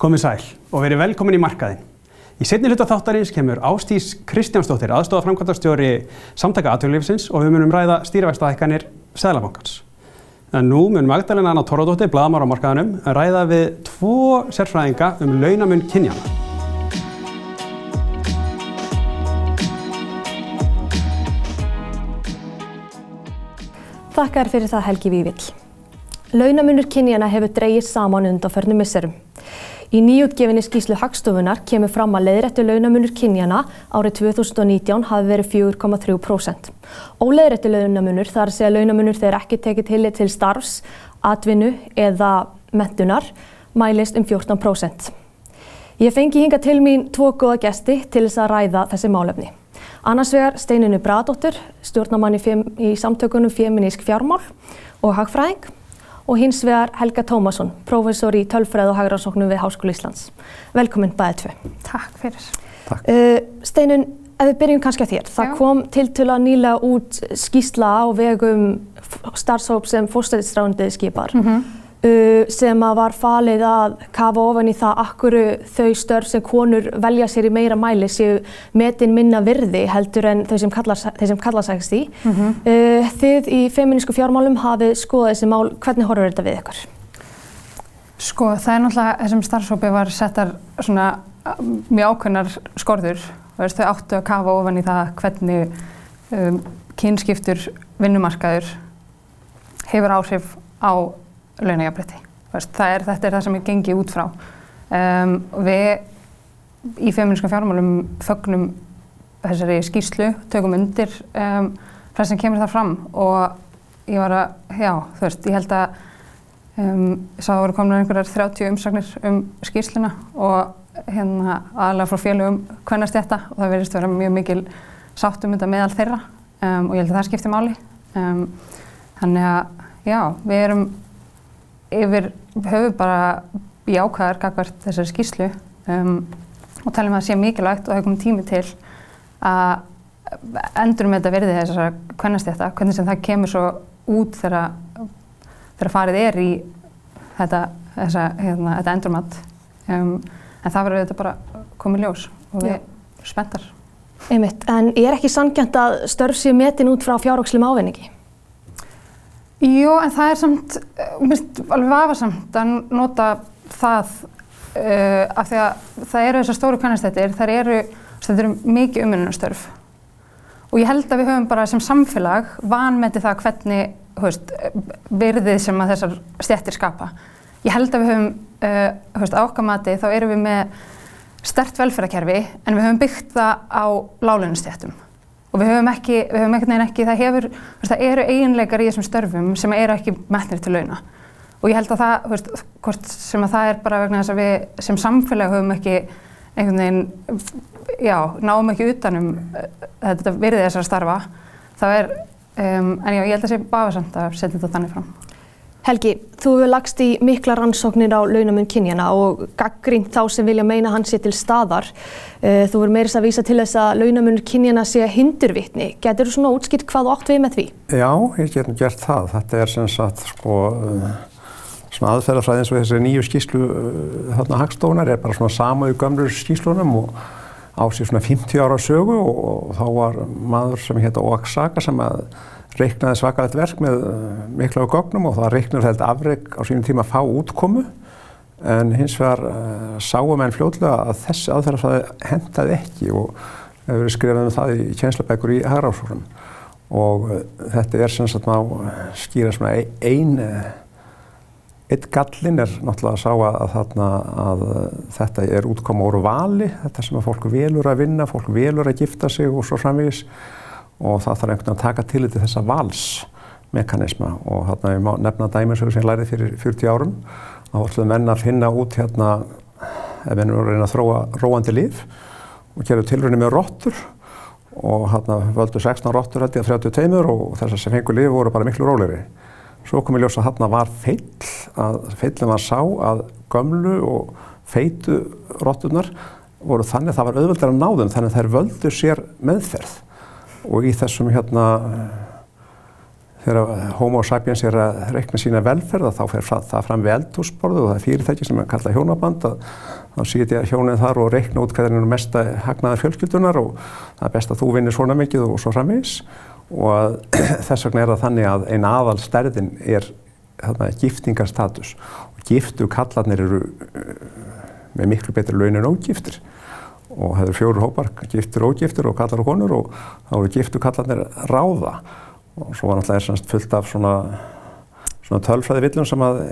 Komið sæl og verið velkomin í markaðin. Í setni hluta þáttarins kemur Ástís Kristjánsdóttir, aðstofa framkvæmdarstjóri samtaka aðtöðlífsins og við munum ræða stýravægstaðhækkanir Sæðlabankans. En nú mun Magdalena Anna Torradóttir, bladamár á markaðanum, ræða við tvo sérfræðinga um launamun kynjana. Þakkar fyrir það Helgi Vívill. Launamunur kynjana hefur dreyið saman undan förnum misserum. Í nýjútgefinni skýslu Hagstofunar kemur fram að leiðrættu launamunur kynjana árið 2019 hafi verið 4,3%. Óleiðrættu launamunur þar að segja launamunur þegar ekki tekið til til starfs, atvinnu eða mentunar mælist um 14%. Ég fengi hinga til mín tvo góða gesti til þess að ræða þessi málefni. Annars vegar Steininu Bradóttur, stjórnamann í, í samtökunum Feminísk fjármál og hagfræðing og hins vegar Helga Tómasson, prófessor í tölfræð og hagransóknum við Háskóla Íslands. Velkomin bæðið tvö. Takk fyrir. Takk. Uh, Steinun, ef við byrjum kannski á þér. Það Já. kom til til að nýla út skýsla á vegum starfsóp sem fórstæðisrándið skipar. Mm -hmm. Sem að var falið að kafa ofan í það akkuru þau störf sem konur velja sér í meira mæli séu metin minna virði heldur en þau sem kalla sækst í. Mm -hmm. þið í feminísku fjármálum hafið skoðað þessi mál, hvernig horfur þetta við ykkur? Sko það er náttúrulega, þessum starfsópi var settar svona mjög ákveðnar skorður og þau áttu að kafa ofan í það hvernig um, kynskiptur vinnumarkaður hefur áhrif á launajafnbreytti. Er, þetta er það sem ég gengi út frá. Um, við í feminískum fjármálum fögnum þessari skýrslu, tökum undir um, það sem kemur það fram og ég var að, já, þú veist, ég held að um, sá að voru komin einhverjar 30 umsagnir um skýrsluna og hérna aðalega frá félögum hvernast þetta og það verðist að vera mjög mikil sátt um þetta meðal þeirra og ég held að það skiptir máli. Þannig að, já, við erum yfir höfu bara jákvæðar gagvart þessari skýslu um, og talum að það sé mikilvægt og er komið tími til að endurum þetta verði þessar kvennastjætta, hvernig sem það kemur svo út þegar, þegar farið er í þetta, þessa, hérna, þetta endurmat um, en það verður þetta bara komið ljós og við erum spenntar. Einmitt, en er ekki sangjant að störf sér metin út frá fjárhókslim ávinningi? Jú, en það er samt, minnst alveg vafarsamt að nota það uh, af því að það eru þessar stóru kannastættir, það eru, það eru mikið umönnustörf og ég held að við höfum bara sem samfélag vanmeti það hvernig höfst, virðið sem að þessar stjættir skapa. Ég held að við höfum, uh, höfst, ákkamati þá eru við með stert velferðarkerfi en við höfum byggt það á lálunustjættum og við höfum ekki, við höfum ekkert neginn ekki, það hefur, það eru eiginleikar í þessum störfum sem eru ekki metnir til launa og ég held að það, veist, hvort sem að það er bara vegna þess að við sem samfélag höfum ekki einhvern veginn, já, náum ekki utanum uh, þetta virðið þessar starfa, það er, um, en já, ég held að það sé báðsamt að setja þetta þannig fram. Helgi, þú hefur lagst í mikla rannsóknir á launamun kynjana og gaggrínt þá sem vilja meina hans sé til staðar. Eh, þú verður meirist að vísa til þess að launamun kynjana sé hindurvitni. Getur þú svona útskilt hvað þú átt við með því? Já, ég get gert það. Þetta er sem sagt sko eh, svona aðferðafræði eins og þessi nýju skýslu eh, þarna hagstofnar er bara svona sama í gömlur skýslunum og á sér svona 50 ára sögu og þá var maður sem hétta Oaxaca sem að reiknaði svakalegt verk með eh, mikla á gögnum og það reiknaði held afreg á sínum tíma að fá útkomu. En hins vegar uh, sáum enn fljóðlega að þessi aðferðarfræði hendaði ekki og hefur verið skrifað um það í kjenslabækur í hagrásóknum og uh, þetta er sem sagt má skýra svona einn eitt gallin er náttúrulega að sá að, þarna, að þetta er útkoma úr vali, þetta sem að fólk velur að vinna, fólk velur að gifta sig og svo framvegis og það þarf einhvern veginn að taka til þetta þessa valsmekanisma. Og hérna ég má nefna dæmisögur sem ég lærið fyrir 40 árum. Þá ætlum menn að finna út hérna ef menn eru að reyna að þróa róandi líf og gerðu tilröðinni með róttur og hérna völdu 16 róttur hætti að 30 teimur og þessar sem fengur líf voru bara miklu rólegri. Svo kom ég ljósa hérna var feill, að feillin var sá að gömlu og feitu rótturnar voru þannig að það var auðvöldar að ná þeim þannig þær völdu sér meðferð og í þessum hérna þegar homo sapiens er að reikna sína velferð þá fer það fram við eldhúsborðu og það er fyrirtæki sem er kallað hjónaband að þá sýtja hjónin þar og reikna út hvað er mesta hagnaðar fjölskyldunar og það er best að þú vinnir svona mikið og svo framvegis. Og þess vegna er það þannig að einn aðal stærðin er þarna, giftingarstatus. Og giftu kallarnir eru uh, með miklu betri laun en ógiftir og það eru fjóru hópar, giftur og ógiftur og kallar og konur og þá eru giftu kallarnir ráða. Og svo var náttúrulega fullt af svona, svona tölfræði villum sem að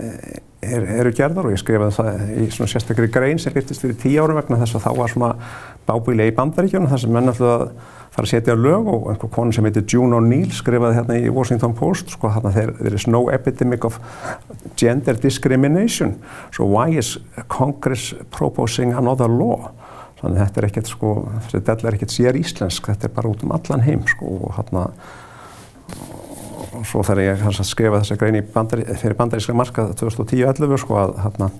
er, eru gerðar og ég skrifaði það í svona sérstaklega grein sem virtist fyrir tíu árum vegna þess að þá var svona bábíli í bandaríkjunum þar sem menn alltaf fara að setja lög og einhver konu sem heitir June O'Neill skrifaði hérna í Washington Post sko hérna þeir, there is no epidemic of gender discrimination. So why is Congress proposing another law þannig þetta er ekkert sko, þetta er ekkert sér íslensk, þetta er bara út um allan heim sko og hérna og svo þegar ég hans að skrifa þessa grein bandari, fyrir bandaríska markað 2010-11 sko að hérna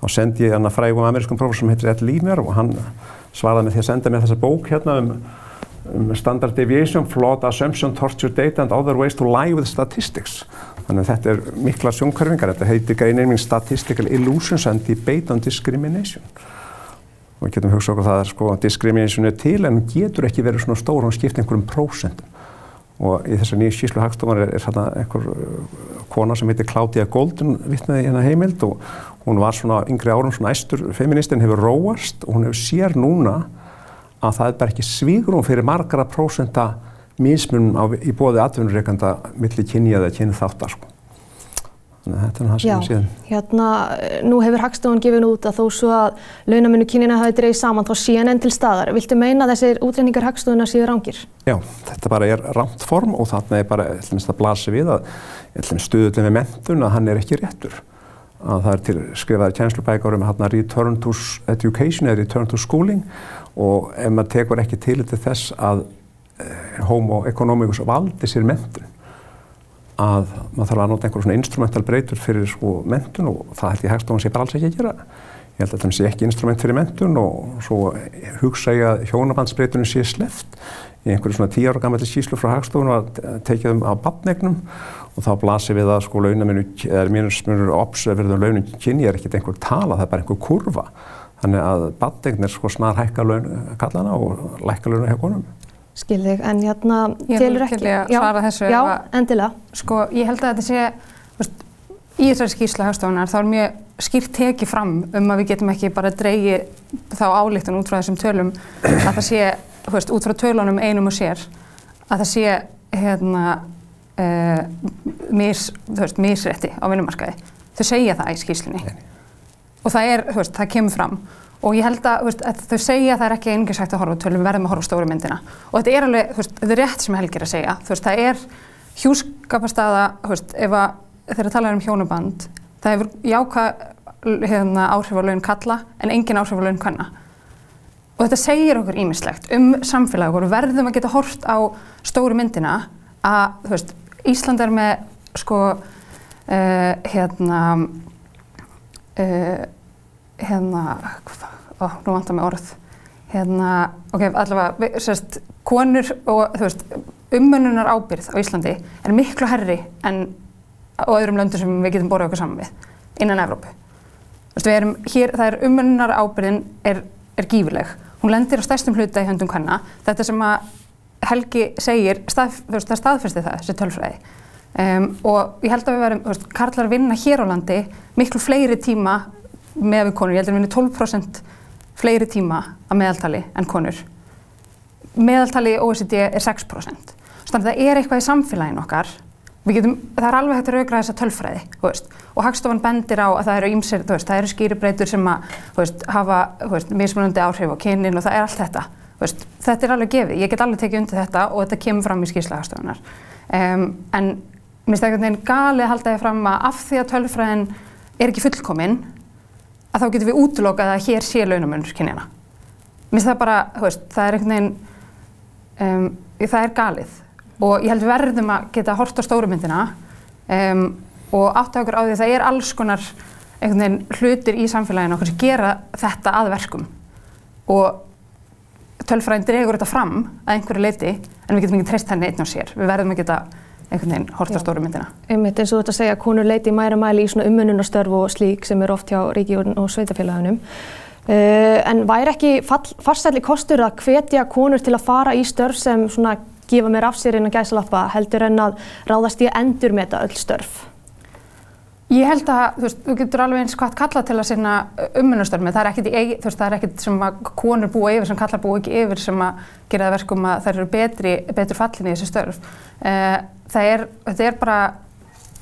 þá sendi ég hann að frægum amerískum professor sem heitir Ed Liemer og hann svaraði með því að senda mér þessa bók hérna um, um standard deviation, flawed assumption, torture data and other ways to lie with statistics. Þannig að þetta er mikla sjónkörfingar þetta heitir greinin mín Statistical Illusions and Debate on Discrimination og við getum hugsað okkur það að sko discrimination er til en getur ekki verið svona stór og skipt einhverjum prósentum og í þessar nýju skíslu hagstofan er, er hérna einhver uh, kona sem heitir Claudia Golden vittnaði hérna heimild og hún var svona yngri árum svona æstur feministinn hefur róast og hún hefur sér núna að það er bara ekki svígrum fyrir margara prósenta mismunum í bóði atvinnureikanda millir kynni eða kynni þáttar sko. Þetta er það sem við séum. Hérna, nú hefur Hagstofan gefin út að þó svo að launamennu kynina hafi dreigð saman þá síðan enn til staðar. Viltu meina að þessir útreiningar Hagstofuna séu rángir? Já, þetta bara er rámt form og þarna er bara, ég ætlum að blasi við að stuðullin við mentun að hann er ekki réttur. Að það er til skrifaði tjænslubækar um hérna return to education eða return to schooling og ef maður tekur ekki til þess að eh, homo economicus valdi sér mentun að maður þarf að nota einhver svona instrumental breytur fyrir sko mentun og það held ég hegstofan sé bara alls ekki að gera. Ég held að það sé ekki instrument fyrir mentun og svo hugsa ég að hjónabandsbreytunum sé sleft í einhverju svona tíu ára gammalli síslu frá hagstofun og tekið um á badnegnum og þá blasir við að sko launaminu, eða mínusmunur observerðum launum kynni er ekkert einhver tala, það er bara einhver kurva. Þannig að badnegnir sko snar hækka laun kallana og lækka launa konum. Skilðið, en hérna telur ekki... Ég vil svara þessu. Já, endilega. Sko, ég held að þetta sé, veist, í þessari skýrsla hagstofunar þá er mjög skýrt tekið fram um að við getum ekki bara dreyið þá álíktun út frá þessum tölum að það sé, veist, út frá tölunum einum og sér, að það sé, hérna, uh, mis, þú veist, misrætti á vinnumarkaði. Þau segja það í skýrslunni. Og það er, þú veist, það kemur fram og ég held að, veist, að þau segja að það er ekki einhvers hægt að horfa tölum, við verðum að horfa stóru myndina. Og þetta er alveg, veist, þetta er rétt sem Helgi er að segja. Veist, það er hjúskapastaða ef að þeirra tala um hjónuband, það hefur jáka hérna, áhrif á laun kalla en engin áhrif á laun kanna og þetta segir okkur ímislegt um samfélag og verðum að geta hort á stóru myndina að, Ísland er með sko uh, hérna uh, hérna, ó, nú vantar mig orð, hérna, ok, allavega, sérst, konur og, þú veist, umönnunar ábyrð á Íslandi er miklu herri en á öðrum löndum sem við getum borðið okkur saman við, innan Evrópu. Þú veist, við erum hér, það er umönnunar ábyrðin er, er gífileg. Hún lendir á stærstum hluta í höndum hvenna. Þetta sem að Helgi segir, stað, veist, það staðfesti það, þessi tölfræði. Um, og ég held að við verum, þú veist, karlar vinna hér á landi miklu fleiri tíma með við konur, ég held að við vinum 12% fleiri tíma að meðaltali en konur. Meðaltali OECD er 6%. Þannig að það er eitthvað í samfélaginu okkar, getum, það er alveg hægt að raugra þessa tölfræði, veist, og Hagstofan bendir á að það eru ímser, veist, það eru skýribreytur sem að veist, hafa mismunandi áhrif á kynin og það er allt þetta. Þetta er alveg gefið, ég get alveg tekið undir þetta og þetta kemur fram í skýrsla Hagstofunar. Um, en mér finnst eitthvað neginn galið að halda því fram að af því að tölfræðin er ekki fullkominn, að þá getum við útlokað að hér sé launamunur kynjana. Mér finnst það bara, veist, það er einhvern veginn, um, það er galið og ég held verðum að geta hort á stórumyndina um, og átta okkur á því að það er alls konar einhvern veginn hlutir í samfélaginu okkur sem gera þetta að verkum og tölfræðin dregur þetta fram að einhverju leiti en við getum ekki treyst henni einn á sér. Við verðum að geta einhvern veginn horta stóru myndina. Einmitt eins og þú ert að segja að konur leiti mæra mæli í svona umönnunastörf og slík sem eru oft hjá ríki og, sveitafélagunum. Uh, en væri ekki farsætli kostur að hvetja konur til að fara í störf sem svona gefa mér af sér innan gæsalappa heldur en að ráðast í að endur með þetta öll störf? Ég held að þú, veist, þú getur alveg eins hvað kalla til að sinna umönnustörmi. Það er það er ekkit sem að konur búa yfir sem kallar búa ekki yfir sem að gera það verkum að þær eru betri, betur fallin í þessu störf. Uh, það er, þetta er bara,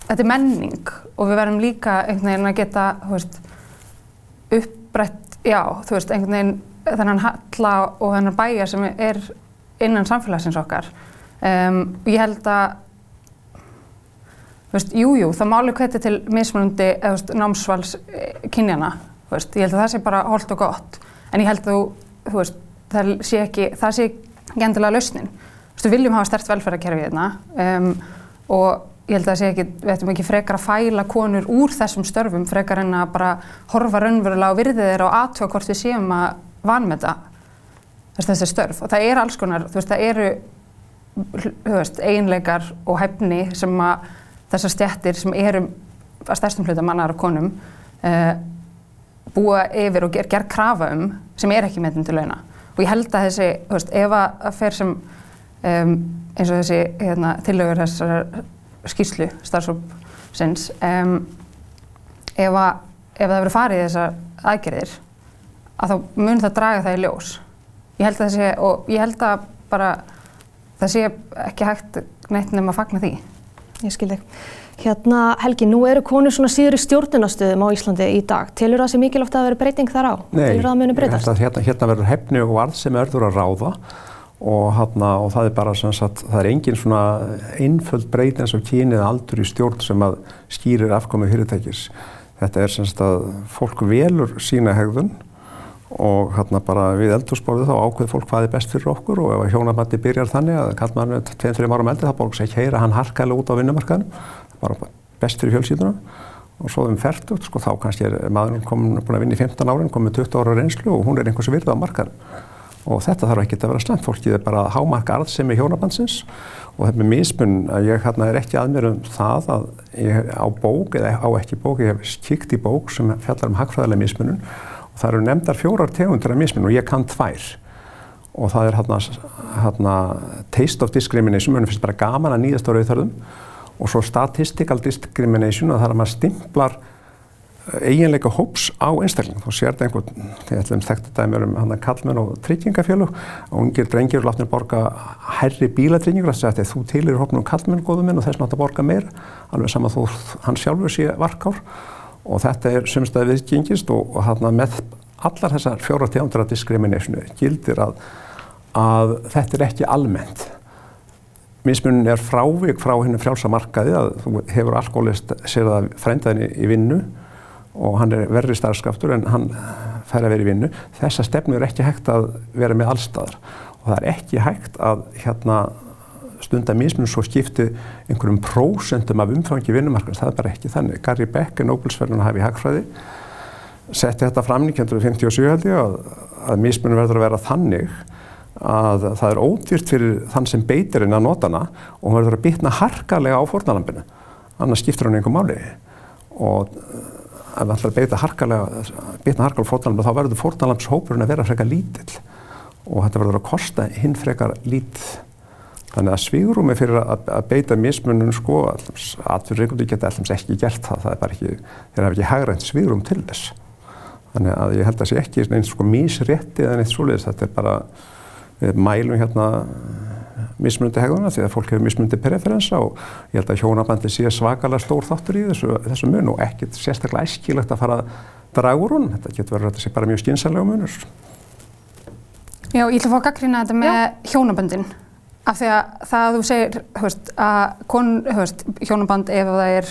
þetta er menning og við verðum líka einhvern veginn að geta, þú veist, uppbrett, já, þú veist, einhvern veginn þennan halla og þennan bæjar sem er innan samfélagsins okkar. Um, ég held að Veist, jú, jú, það máli hveti til mismunandi eða veist, námsvals eh, kynjana, veist, ég held að það sé bara holdt og gott, en ég held að þú, þú veist, það sé ekki, það sé ekki endilega lausnin. Við viljum hafa stert velferðarkerfi hérna um, og ég held að ekki, við ættum ekki frekar að fæla konur úr þessum störfum, frekar en að bara horfa raunverulega á virðið þeirra og aðtöða hvort við séum að vanmeta þessi störf. Og það er alls konar, þú veist, það eru, veist, einleikar og hefni sem að þessar stjættir sem eru að stærstum hluta mannar og konum uh, búa yfir og ger, ger krafa um sem er ekki meðin til launa. Og ég held að þessi, þú veist, ef að fer sem um, eins og þessi hérna, tillögur þessar skýrslu starfsópsins, um, ef, að, ef það verður farið í þessar aðgerðir, að þá mun það draga það í ljós. Ég held að þessi, og ég held að bara það sé ekki hægt neitt nefn að fagna því. Ég skil þig. Hérna Helgi, nú eru konur svona síður í stjórnunastöðum á Íslandi í dag. Telur það sé mikilvægt að vera breyting þar á? Nei, Telur það að muni breytast? Hérna, hérna verður hefni og varð sem örður að ráða og, hana, og það er bara sem sagt, það er engin svona einföld breyting eins og kynið aldur í stjórn sem að skýrir afkomið fyrirtækis. Þetta er sem sagt að fólk velur sína hegðun og hérna bara við eldursporðið þá ákveð fólk hvað er best fyrir okkur og ef hjónabandi byrjar þannig að kall mann með 2-3 árum eldri þá bóks ekki heyra hann harkaðilega út á vinnumarkaðinu bara best fyrir fjölsýtuna og svo um færtugt sko þá kannski er maðurinn komin að vinna í 15 árin komin 20 ára reynslu og hún er einhversu virða á markaðinu og þetta þarf ekki að vera slemt fólkið er bara að hámarka arðsemi hjónabandsins. Og þetta með mismun að ég hérna er ekki að mér um það að ég á bók eða á ekki bók, ég hef kíkt í bók sem fjallar um hagfræðilega mismunum það eru nefndar fjórar tegundir af mismun og ég kann tvær. Og það er hérna, hérna taste of discrimination, mér finnst bara gaman að nýðast á rauðþörðum og svo statistical discrimination að það er að maður stimplar eiginleika hóps á einstakling þá sér þetta einhvern, þegar ætlum þekktu dæmur um hann að kallmenn og tryggingafélug og ungir drengir og látnir borga herri bílatryggingur, þess að þú tilir hópnum kallmenn góðum minn og þess nátt að borga meir alveg saman þó hann sjálfur sé varkár. Og þetta er sumstæði viðgengist og, og hann með allar þessar fjóra tegundur af discriminationu gildir að, að þetta er ekki almennt. Mismunin er frávik frá hennu frjálsa markaði að þú hefur alkoholist sér það frændaðinni í vinnu og hann er verri starfskraftur en hann fær að vera í vinnu. Þessa stefnu er ekki hægt að vera með allstaðar og það er ekki hægt að hérna, stunda mismunum svo skipti einhverjum prósentum af umfangi vinnumarkans. Það er bara ekki þannig. Gary Beck er Nobelsverðun að hafa í hagfræði setti þetta fram 1957 held ég að, að mismunum verður að vera þannig að það er ódýrt fyrir þann sem beitir inn að nota hana og hann verður að bitna harkalega á fórnalambinu. Annars skiptur hann einhver máli og ef að beita harkalega, bitna harkalega fórnalamb þá verður fórnalamshópurinn að vera frekar lítill og þetta verður að kosta hinn frekar lítill. Þannig að svígrúmi fyrir að, að beita mismunum sko, atfyrirreikundi geta allams ekki gert það, það er bara ekki, þeir hafa ekki hagrænt svígrúm til þess. Þannig að ég held að það sé ekki eins sko mísrétti eða neitt svoleiðis, þetta er bara, við mælum hérna mismundi hegðuna því að fólk hefur mismundi preferensa og ég held að hjónabandi sé svakalega stór þáttur í þessu, þessu mun og ekkert sérstaklega æskilegt að fara að draga úr hún. Þetta getur verið að þetta sé bara mjög skynsalega munur. Já, ég ætla að fá að gaggrina þetta með Já. hjónaböndin. Af því að það að þú segir, höfst, að kon, höfst, hjónaband ef það er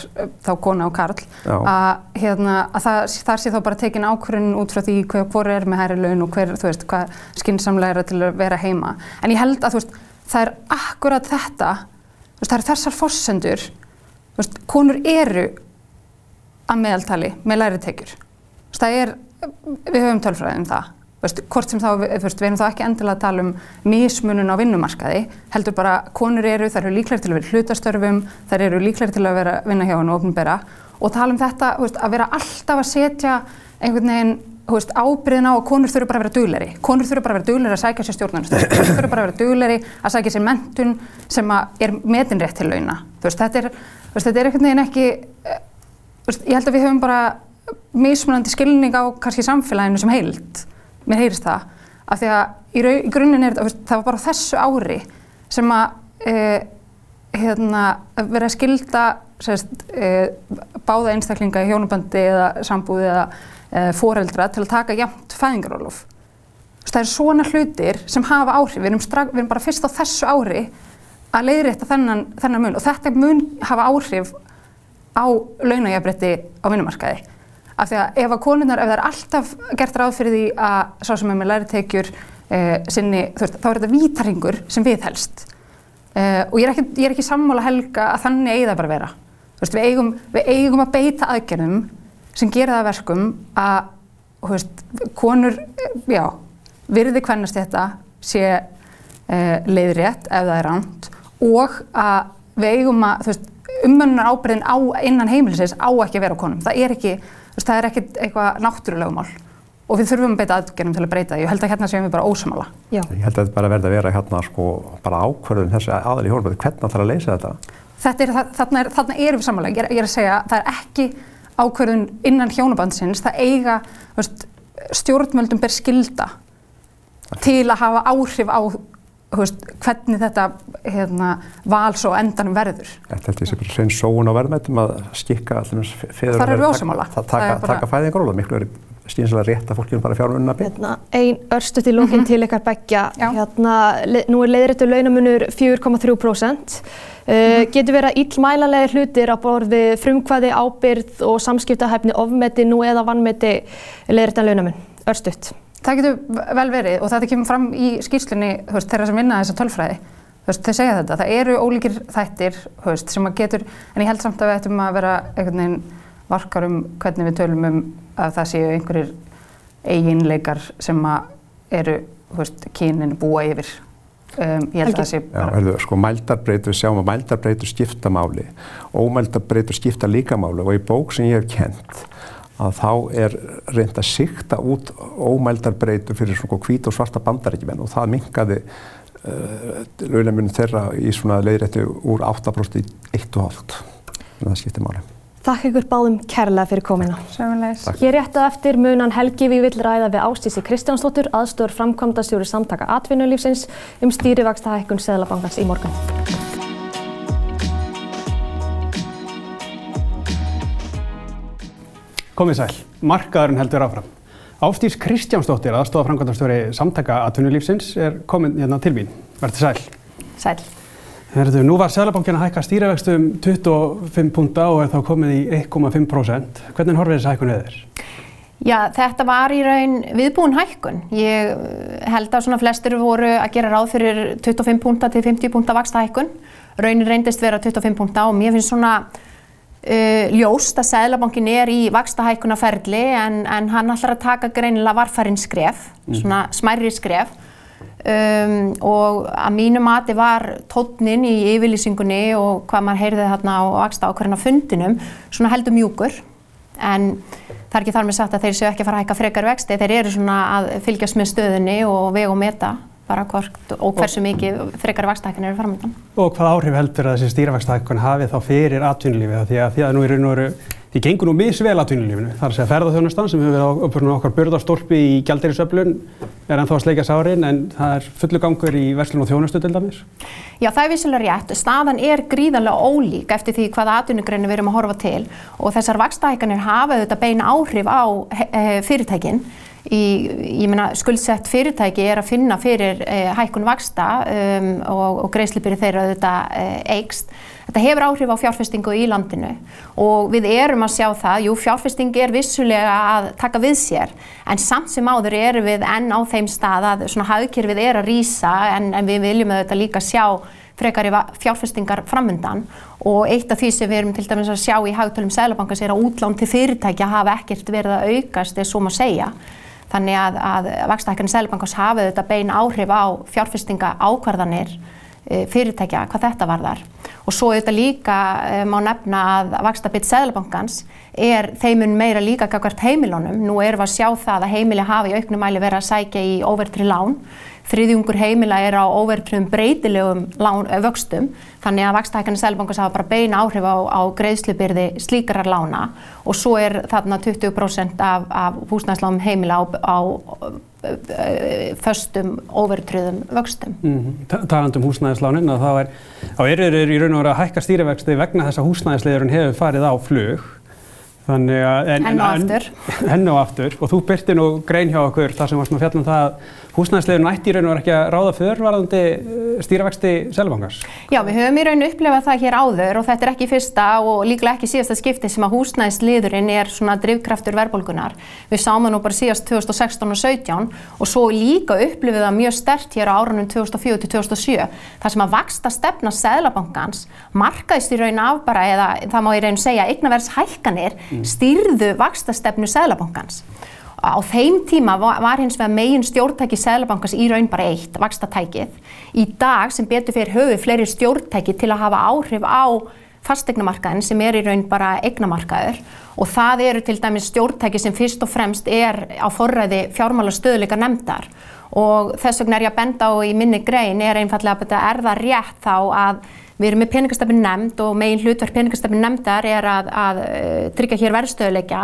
þá kona og karl, að, hérna, að það, þar sé þá bara tekin ákvörðun út frá því hver, hver er með hæri laun og hver, þú veist, hvað skynnsamlega er til að vera heima. En ég held að, þú veist, það er akkurat þetta, það eru þessar fossendur, veist, konur eru að meðaltali með læri tekjur. Það er, við höfum tölfræðið um það, hvort sem þá, við erum þá ekki endilega að tala um mismunun á vinnumarkaði, heldur bara konur eru, þær eru líklæri til að vera hlutastörfum, þær eru líklæri til að vera vinna hjá hann og ofnbæra og tala um þetta veist, að vera alltaf að setja einhvern veginn ábyrðin á að konur þurfa bara að vera dugleri. Konur þurfa bara að vera dugleri að sækja sér stjórnarnastöð, konur þurfa bara að vera dugleri að sækja sér mentun sem er metinrétt til launa. Þetta er, þetta er einhvern veginn ekki, eh, ég held að við höfum bara mismunandi skilning á kannski samfélaginu sem heilt mér heyrist það, af því að í, í grunninn er þetta, það var bara þessu ári sem að e, hérna, vera að skilda sérst, e, báða einstaklinga í hjónubandi eða sambúði eða foreldra til að taka jæmt fæðingarólof. Það er svona hlutir sem hafa áhrif, við erum, strag, við erum bara fyrst á þessu ári að leiðrétta þennan, þennan mun. Og þetta mun hafa áhrif á launajafrætti á vinnumarkaði. Af því að ef að konurnar, ef það er alltaf gert ráð fyrir því að sá sem er með læritekjur eh, sinni, veist, þá er þetta vítaringur sem við helst. Eh, og ég er, ekki, ég er ekki sammála helga að þannig eigi það bara vera. Veist, við, eigum, við eigum að beita aðgerðum sem gera það verkum að veist, konur, já virði hvernast þetta sé eh, leiðrétt ef það er ránt og að við eigum að umönnunar ábyrðin á innan heimilisins á ekki að vera á konum, það er ekki veist, það er ekkert eitthvað náttúrulegumál og við þurfum að beita aðgerðum til að breyta það. Ég held að hérna séum við bara ósamála. Ég held að þetta bara verði að vera hérna sko bara ákvörðun þessi aðal í hólfbæði. Hvernig það þarf að leysa þetta? Þetta er, þarna, er, þarna erum við samála. Ég, ég er að segja það er ekki ákvörðun innan hjónabandsins. Það eiga veist, stjórnmöldum ber skilda til að hafa áhrif á Veist, hvernig þetta hérna, val svo endanum verður. Þetta held ég sem hrein sóun á verðmættum að skikka allir fyrir að vera að taka, taka fæðingar og miklu er skýnsalega rétt að fólkjum bara fjármunna. Hérna, ein örstuðt í lókinn mm -hmm. til ykkar begja. Hérna, nú er leiðrættu launamunur 4,3%. Uh, mm. Getur verið að íllmælanlega hlutir á borði frumkvæði, ábyrð og samskiptahæfni ofmeti nú eða vannmeti leiðrættan launamun? Örstuðt. Það getur vel verið og þetta kemur fram í skýrslunni þeirra sem vinna þessa tölfræði. Þau segja þetta. Það eru ólíkir þættir veist, sem að getur, en ég held samt að við ættum að vera einhvern veginn varkar um hvernig við tölum um að það séu einhverjir eiginleikar sem að eru kynin búa yfir. Um, ég held að það sé bara... Já, herðu, sko, mældarbreytur, við sjáum að mældarbreytur skipta máli, ómældarbreytur skipta líka máli og í bók sem ég hef kent að þá er reynd að sikta út ómældarbreytu fyrir svona hvít og svarta bandarækjumenn og það mingaði uh, launamunum þeirra í svona leiðrætti úr 8% í 1,5. Það skiptir máli. Takk ykkur báðum kærlega fyrir komina. Sjöfumleis. Ég rétti eftir munan Helgi við vill ræða við Ástísi Kristjánsdóttur, aðstóður framkvæmdastjóri samtaka atvinnulífsins um stýrivakstahækkun Seðlabankans í morgun. Komið sæl, markaðurinn heldur áfram. Ástís Kristjánsdóttir, aðstofa framkvæmdastjóri samtaka atvinnulífsins, er komin hérna til mín. Verður sæl. Sæl. Herðu, nú var Sælabankin að hækka stýravextu um 25 punta og er þá komið í 1,5%. Hvernig horfið þessi hækkun eður? Já, þetta var í raun viðbúin hækkun. Ég held að svona flestir voru að gera ráð fyrir 25 punta til 50 punta vaksta hækkun. Raunin reyndist vera 25 punta og mér finnst svona Uh, ljóst að Sæðlabankin er í vakstahækunaferli en, en hann ætlar að taka greinilega varfærin skref, mm. svona smærri skref um, og að mínu mati var tótnin í yfirlýsingunni og hvað maður heyrði þarna á vaksta ákvarðina fundinum svona heldur mjúkur. En það er ekki þar með sagt að þeir séu ekki að fara að hækka frekar vexti, þeir eru svona að fylgjast með stöðunni og vega og meta bara hvort og hversu mikið frekar vakstahækkan eru framöndan. Og hvað áhrif heldur að þessi stýravakstahækkan hafi þá fyrir atvinnulífið því að því að nú er nú eru því gengur nú misvel atvinnulífinu. Það er að segja ferðarþjónustan sem hefur verið á okkar börðarstólpi í gældirisöflun er ennþá að sleika sárin en það er fullu gangur í verslun og þjónustu til dæmis. Já það er vissilega rétt. Staðan er gríðarlega ólík eftir því hvaða atvinnugreinu við erum að horfa til og þessar vakstahækkanir hafa auðvitað beina áhrif á fyrirtækinn í, ég meina, skuldsett fyrirtæki er að finna fyrir eh, hækkun vaksta um, og, og greiðslipiri þeirra auðvitað eh, eigst. Þetta hefur áhrif á fjárfestingu í landinu og við erum að sjá það, jú fjárfesting er vissulega að taka við sér en samt sem áður erum við enn á þeim stað að svona hafðkjörfið er að rýsa en, en við viljum auðvitað líka sjá frekar fjárfestingar framöndan og eitt af því sem við erum til dæmis að sjá í hagtölum Sælabankans er að útlán til fyrirtækja hafa ekkert verið að aukast eða svo maður segja Þannig að, að vakstahækkanir Sælabankans hafið þetta bein áhrif á fjárfestinga ákvarðanir e, fyrirtækja hvað þetta varðar. Og svo þetta líka e, má nefna að vakstabitt Sælabankans er þeimun meira líka kakvart heimilónum. Nú erum við að sjá það að heimili hafi í auknum mæli verið að sækja í óvertri lán þriðjungur heimila er á óvertröðum breytilegum lán, vöxtum þannig að vakstahækkanir Sælubankars hafa bara beina áhrif á, á greiðslubyrði slíkarar lána og svo er þarna 20% af, af húsnæðslánum heimila á, á föstum óvertröðum vöxtum. Mm -hmm. Taland um húsnæðislánin að þá er, á erður er í raun og vera að hækka stýrivexti vegna þess að húsnæðisleðurinn hefur farið á flug Þannig að... Henn og aftur. Henn og aftur og þú byrti nú grein hjá okkur þar sem varst nú fjallum það að húsnæðislegin nætti í raun og verið ekki að ráða förvarðandi eh, stýravexti selvankars. Já, við höfum í raun upplefað það hér áður og þetta er ekki fyrsta og líklega ekki síðasta skipti sem að húsnæðisliðurinn er svona drivkraftur verðbólgunar. Við sáum það nú bara síðast 2016 og 17 og svo líka upplefið það mjög stert hér á árunum 2004 til 2007 þar sem að vaksta stefna selvankans markaðist í raun af bara eða það má í raun segja eignaverðshækkanir mm. stýrðu vaksta stefnu selvankans. Á þeim tíma var, hins vegar megin stjórntæki Sæðlabankars í raun bara eitt, vakstatækið. Í dag sem betur fyrir höfu fleiri stjórntæki til að hafa áhrif á fastegnamarkaðin sem er í raun bara eignamarkaður og það eru til dæmis stjórntæki sem fyrst og fremst er á forræði fjármála stöðleika nefndar og þess vegna er ég að benda á í minni grein er einfallega að er það rétt þá að Við erum með peningastefni nefnd og megin hlutverk peningastefni nefndar er að, að uh, tryggja hér verðstöðuleika,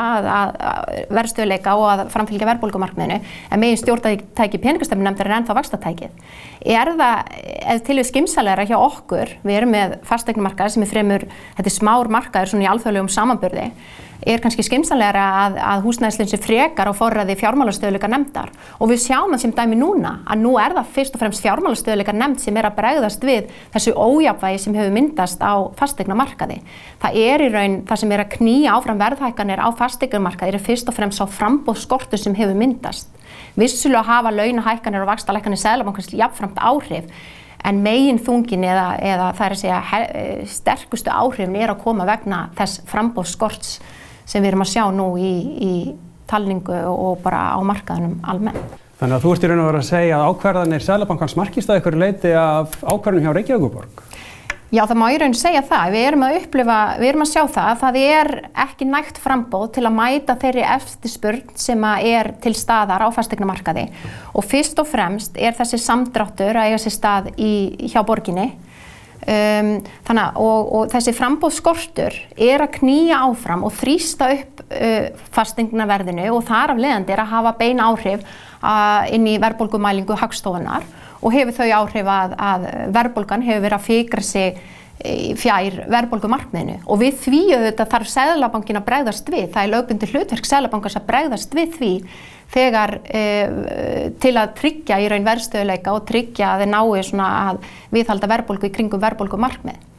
verðstöðuleika og að framfylgja verðbólkumarkmiðinu en megin stjórntæki peningastefni nefndar er ennþá vaxtatækið. Er það, eða til við skimsalega hjá okkur, við erum með fastegnumarkaði sem er fremur, þetta er smár markaður svona í alþjóðlegum samanbörði, er kannski skimsanlegra að, að húsnæðislinn sé frekar á forræði fjármálastöðuleika nefndar og við sjáum það sem dæmi núna að nú er það fyrst og fremst fjármálastöðuleika nefnd sem er að bregðast við þessu ójafvægi sem hefur myndast á fastegna markaði. Það er í raun það sem er að knýja áfram verðhækkanir á fastegna markaði er fyrst og fremst á frambóðskortu sem hefur myndast. Vissulega hafa launahækkanir og vakstalækkanir seglabankans jafnframt áhrif en megin þungin eða, eða það er að segja he, sterkustu áhrifin er að koma vegna þess frambóðskorts sem við erum að sjá nú í, í talningu og bara á markaðunum almennt. Þannig að þú ert í raun og verið að segja að ákverðanir Sælabankans markist að ykkur leiti af ákverðanum hjá Reykjavíkuborg? Já, það má í raun segja það. Við erum að upplifa, við erum að sjá það að það er ekki nægt frambóð til að mæta þeirri eftirspurn sem er til staðar á fastegnamarkaði og fyrst og fremst er þessi samdráttur að eiga sér stað í, hjá borginni. Um, þannig, og, og þessi frambóðskortur er að knýja áfram og þrýsta upp uh, fastingnaverðinu og þar af leiðandi er að hafa bein áhrif uh, inn í verðbólgumælingu hagstofunar og hefur þau áhrif að, að verðbólgan hefur verið að fikra sig fjær verðbólgumarkmiðinu? Og við því auðvitað þarf Sæðlabankin að bregðast við, það er lögbundir hlutverk Sæðlabankars að bregðast við því þegar e, til að tryggja í raun verðstöðuleika og tryggja að þeir nái svona að viðhalda verðbólgu í kringum verðbólgumarkmið.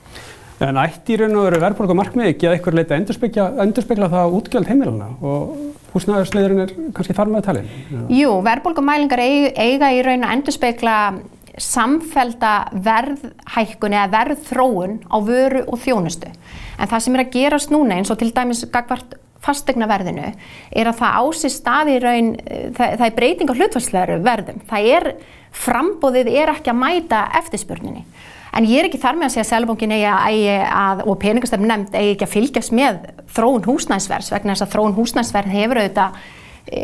En ætti í raun og veru verðbólgumarkmið ekki að eitthvað leita endurspegla það útgjöld heimilana og húsnæðarsliðurinn er kannski þar með talin? Jú, verðbólgumælingar eiga í raun að endurspegla samfelda verðhækkun eða verðþróun á vöru og þjónustu. En það sem er að gerast núna eins og til dæmis gagvart fastegnaverðinu er að það ási staði raun, það, það er breyting á hlutvarslegaru verðum. Það er, frambóðið er ekki að mæta eftirspurninni. En ég er ekki þar með að segja að að, og peningastefn nefnd eigi ekki að fylgjast með þróun húsnæsverðs vegna þess að þróun húsnæsverð hefur auðvitað e,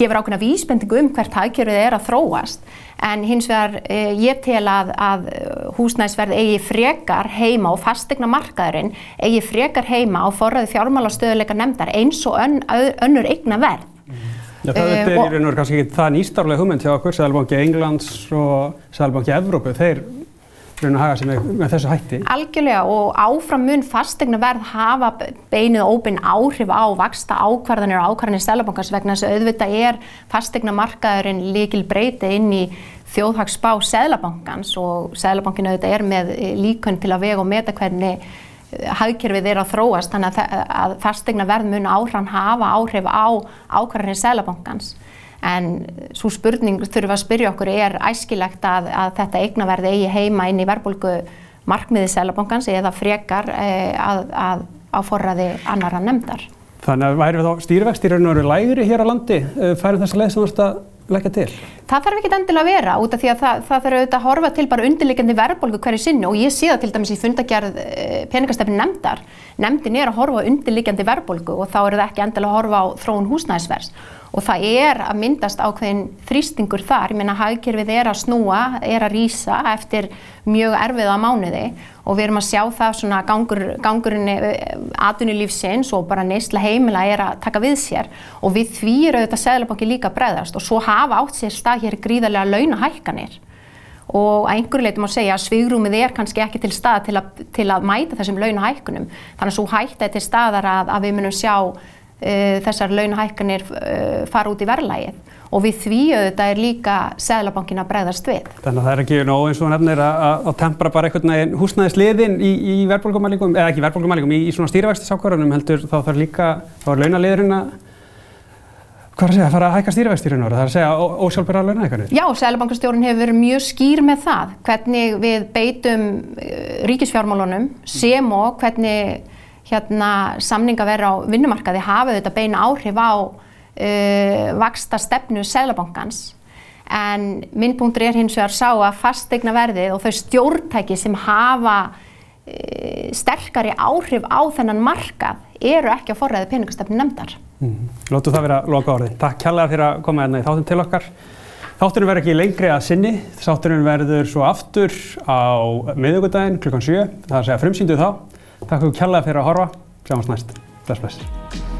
gefur ákveðna vísbendingu um hvert hagkjörið er að þróast en hins vegar e, ég tel að, að húsnæðisverð eigi frekar heima og fastegna markaðurinn eigi frekar heima á forræði fjármálastöðuleika nefndar eins og ön, önnur eigna verð. Já, það e, er í raun og veru kannski ekki það nýstarlega hugmynd hjá okkur, Sælubanki Englands og Sælubanki Evrópu, þeir raun að haga sem er með þessu hætti. Algjörlega og áfram mun fastegna verð hafa beinuð óbein áhrif á vaksta ákvarðanir og ákvarðanir Sælabankars vegna þess að auðvitað er fastegna markaðurinn líkil breyti inn í þjóðhagsspá Sælabankans og Sælabankin auðvitað er með líkun til að vega og meta hvernig eh, hagkerfið er að þróast þannig að fastegna verð mun áhran hafa áhrif á ákvarðanir Sælabankans en svo spurning þurfum að spyrja okkur er æskilegt að, að þetta eignaverði eigi heima inn í verbulgu markmiði Sælabankans eða frekar e, að, að á forræði annara nefndar. Þannig að væri þá raun og veru lægri hér á landi uh, færum þessa leið sem þú ert að leggja til? Það þarf ekki endilega að vera út af því að það, það þarf auðvitað að horfa til bara undirleikandi verðbólgu hverju sinni og ég sé það til dæmis í fundagerð peningastefni nefndar. Nefndin er að horfa undirleikandi verðbólgu og þá er það ekki endilega að horfa á þróun húsnæðisvers og það er að myndast ákveðin þrýstingur þar, ég meina hagkerfið er að snúa, er að rýsa eftir mjög erfiða mánuði. Og við erum að sjá það svona gangur, gangurinn eh, atunilífsins og bara neysla heimila er að taka við sér. Og við því eru auðvitað Sæðlabanki líka bregðast. Og svo hafa átt sér stað hér gríðarlega launahækkanir. Og að einhverju leitum að segja að svigrúmið er kannski ekki til stað til að, til að mæta þessum launahækkunum. Þannig að svo hætta er til staðar að, að við munum sjá þessar launahækkanir uh, fara út í verðlægið og við því auðvitað er líka Sæðlabankin að bregðast við. Þannig að það er ekki nóg eins og nefnir að, tempra bara einhvern veginn húsnæðisliðin í, í verðbólgumælingum, eða ekki verðbólgumælingum, í, í svona stýrivægstisákvarðunum heldur þá þarf líka, þá er launaliðurinn að Hvað er að segja? Það fara að hækka stýrivextýrinu ára? Það er að segja ósjálfbæra launahækkanir? Já, Sælabankastjórun hefur verið mjög skýr með það hvernig við beitum ríkisfjármálunum sem og hvernig hérna, samninga verið á vinnumarkaði hafa þetta beina áhrif á uh, vaksta stefnu Sælabankans en minnpunktur er hins vegar sá að fastegna verðið og þau stjórntæki sem hafa uh, sterkari áhrif á þennan markað eru ekki á forræði peningastefnu nefndar. Mm. Lótu það vera loka orðin. Takk kærlega fyrir að koma hérna í þáttum til okkar. Þátturinn verður ekki lengri að sinni. Þátturinn verður svo aftur á miðugudaginn klukkan 7. Það er að segja frumsýndu þá. Takk fyrir kærlega fyrir að horfa. Sjáumst næst. Bless, bless.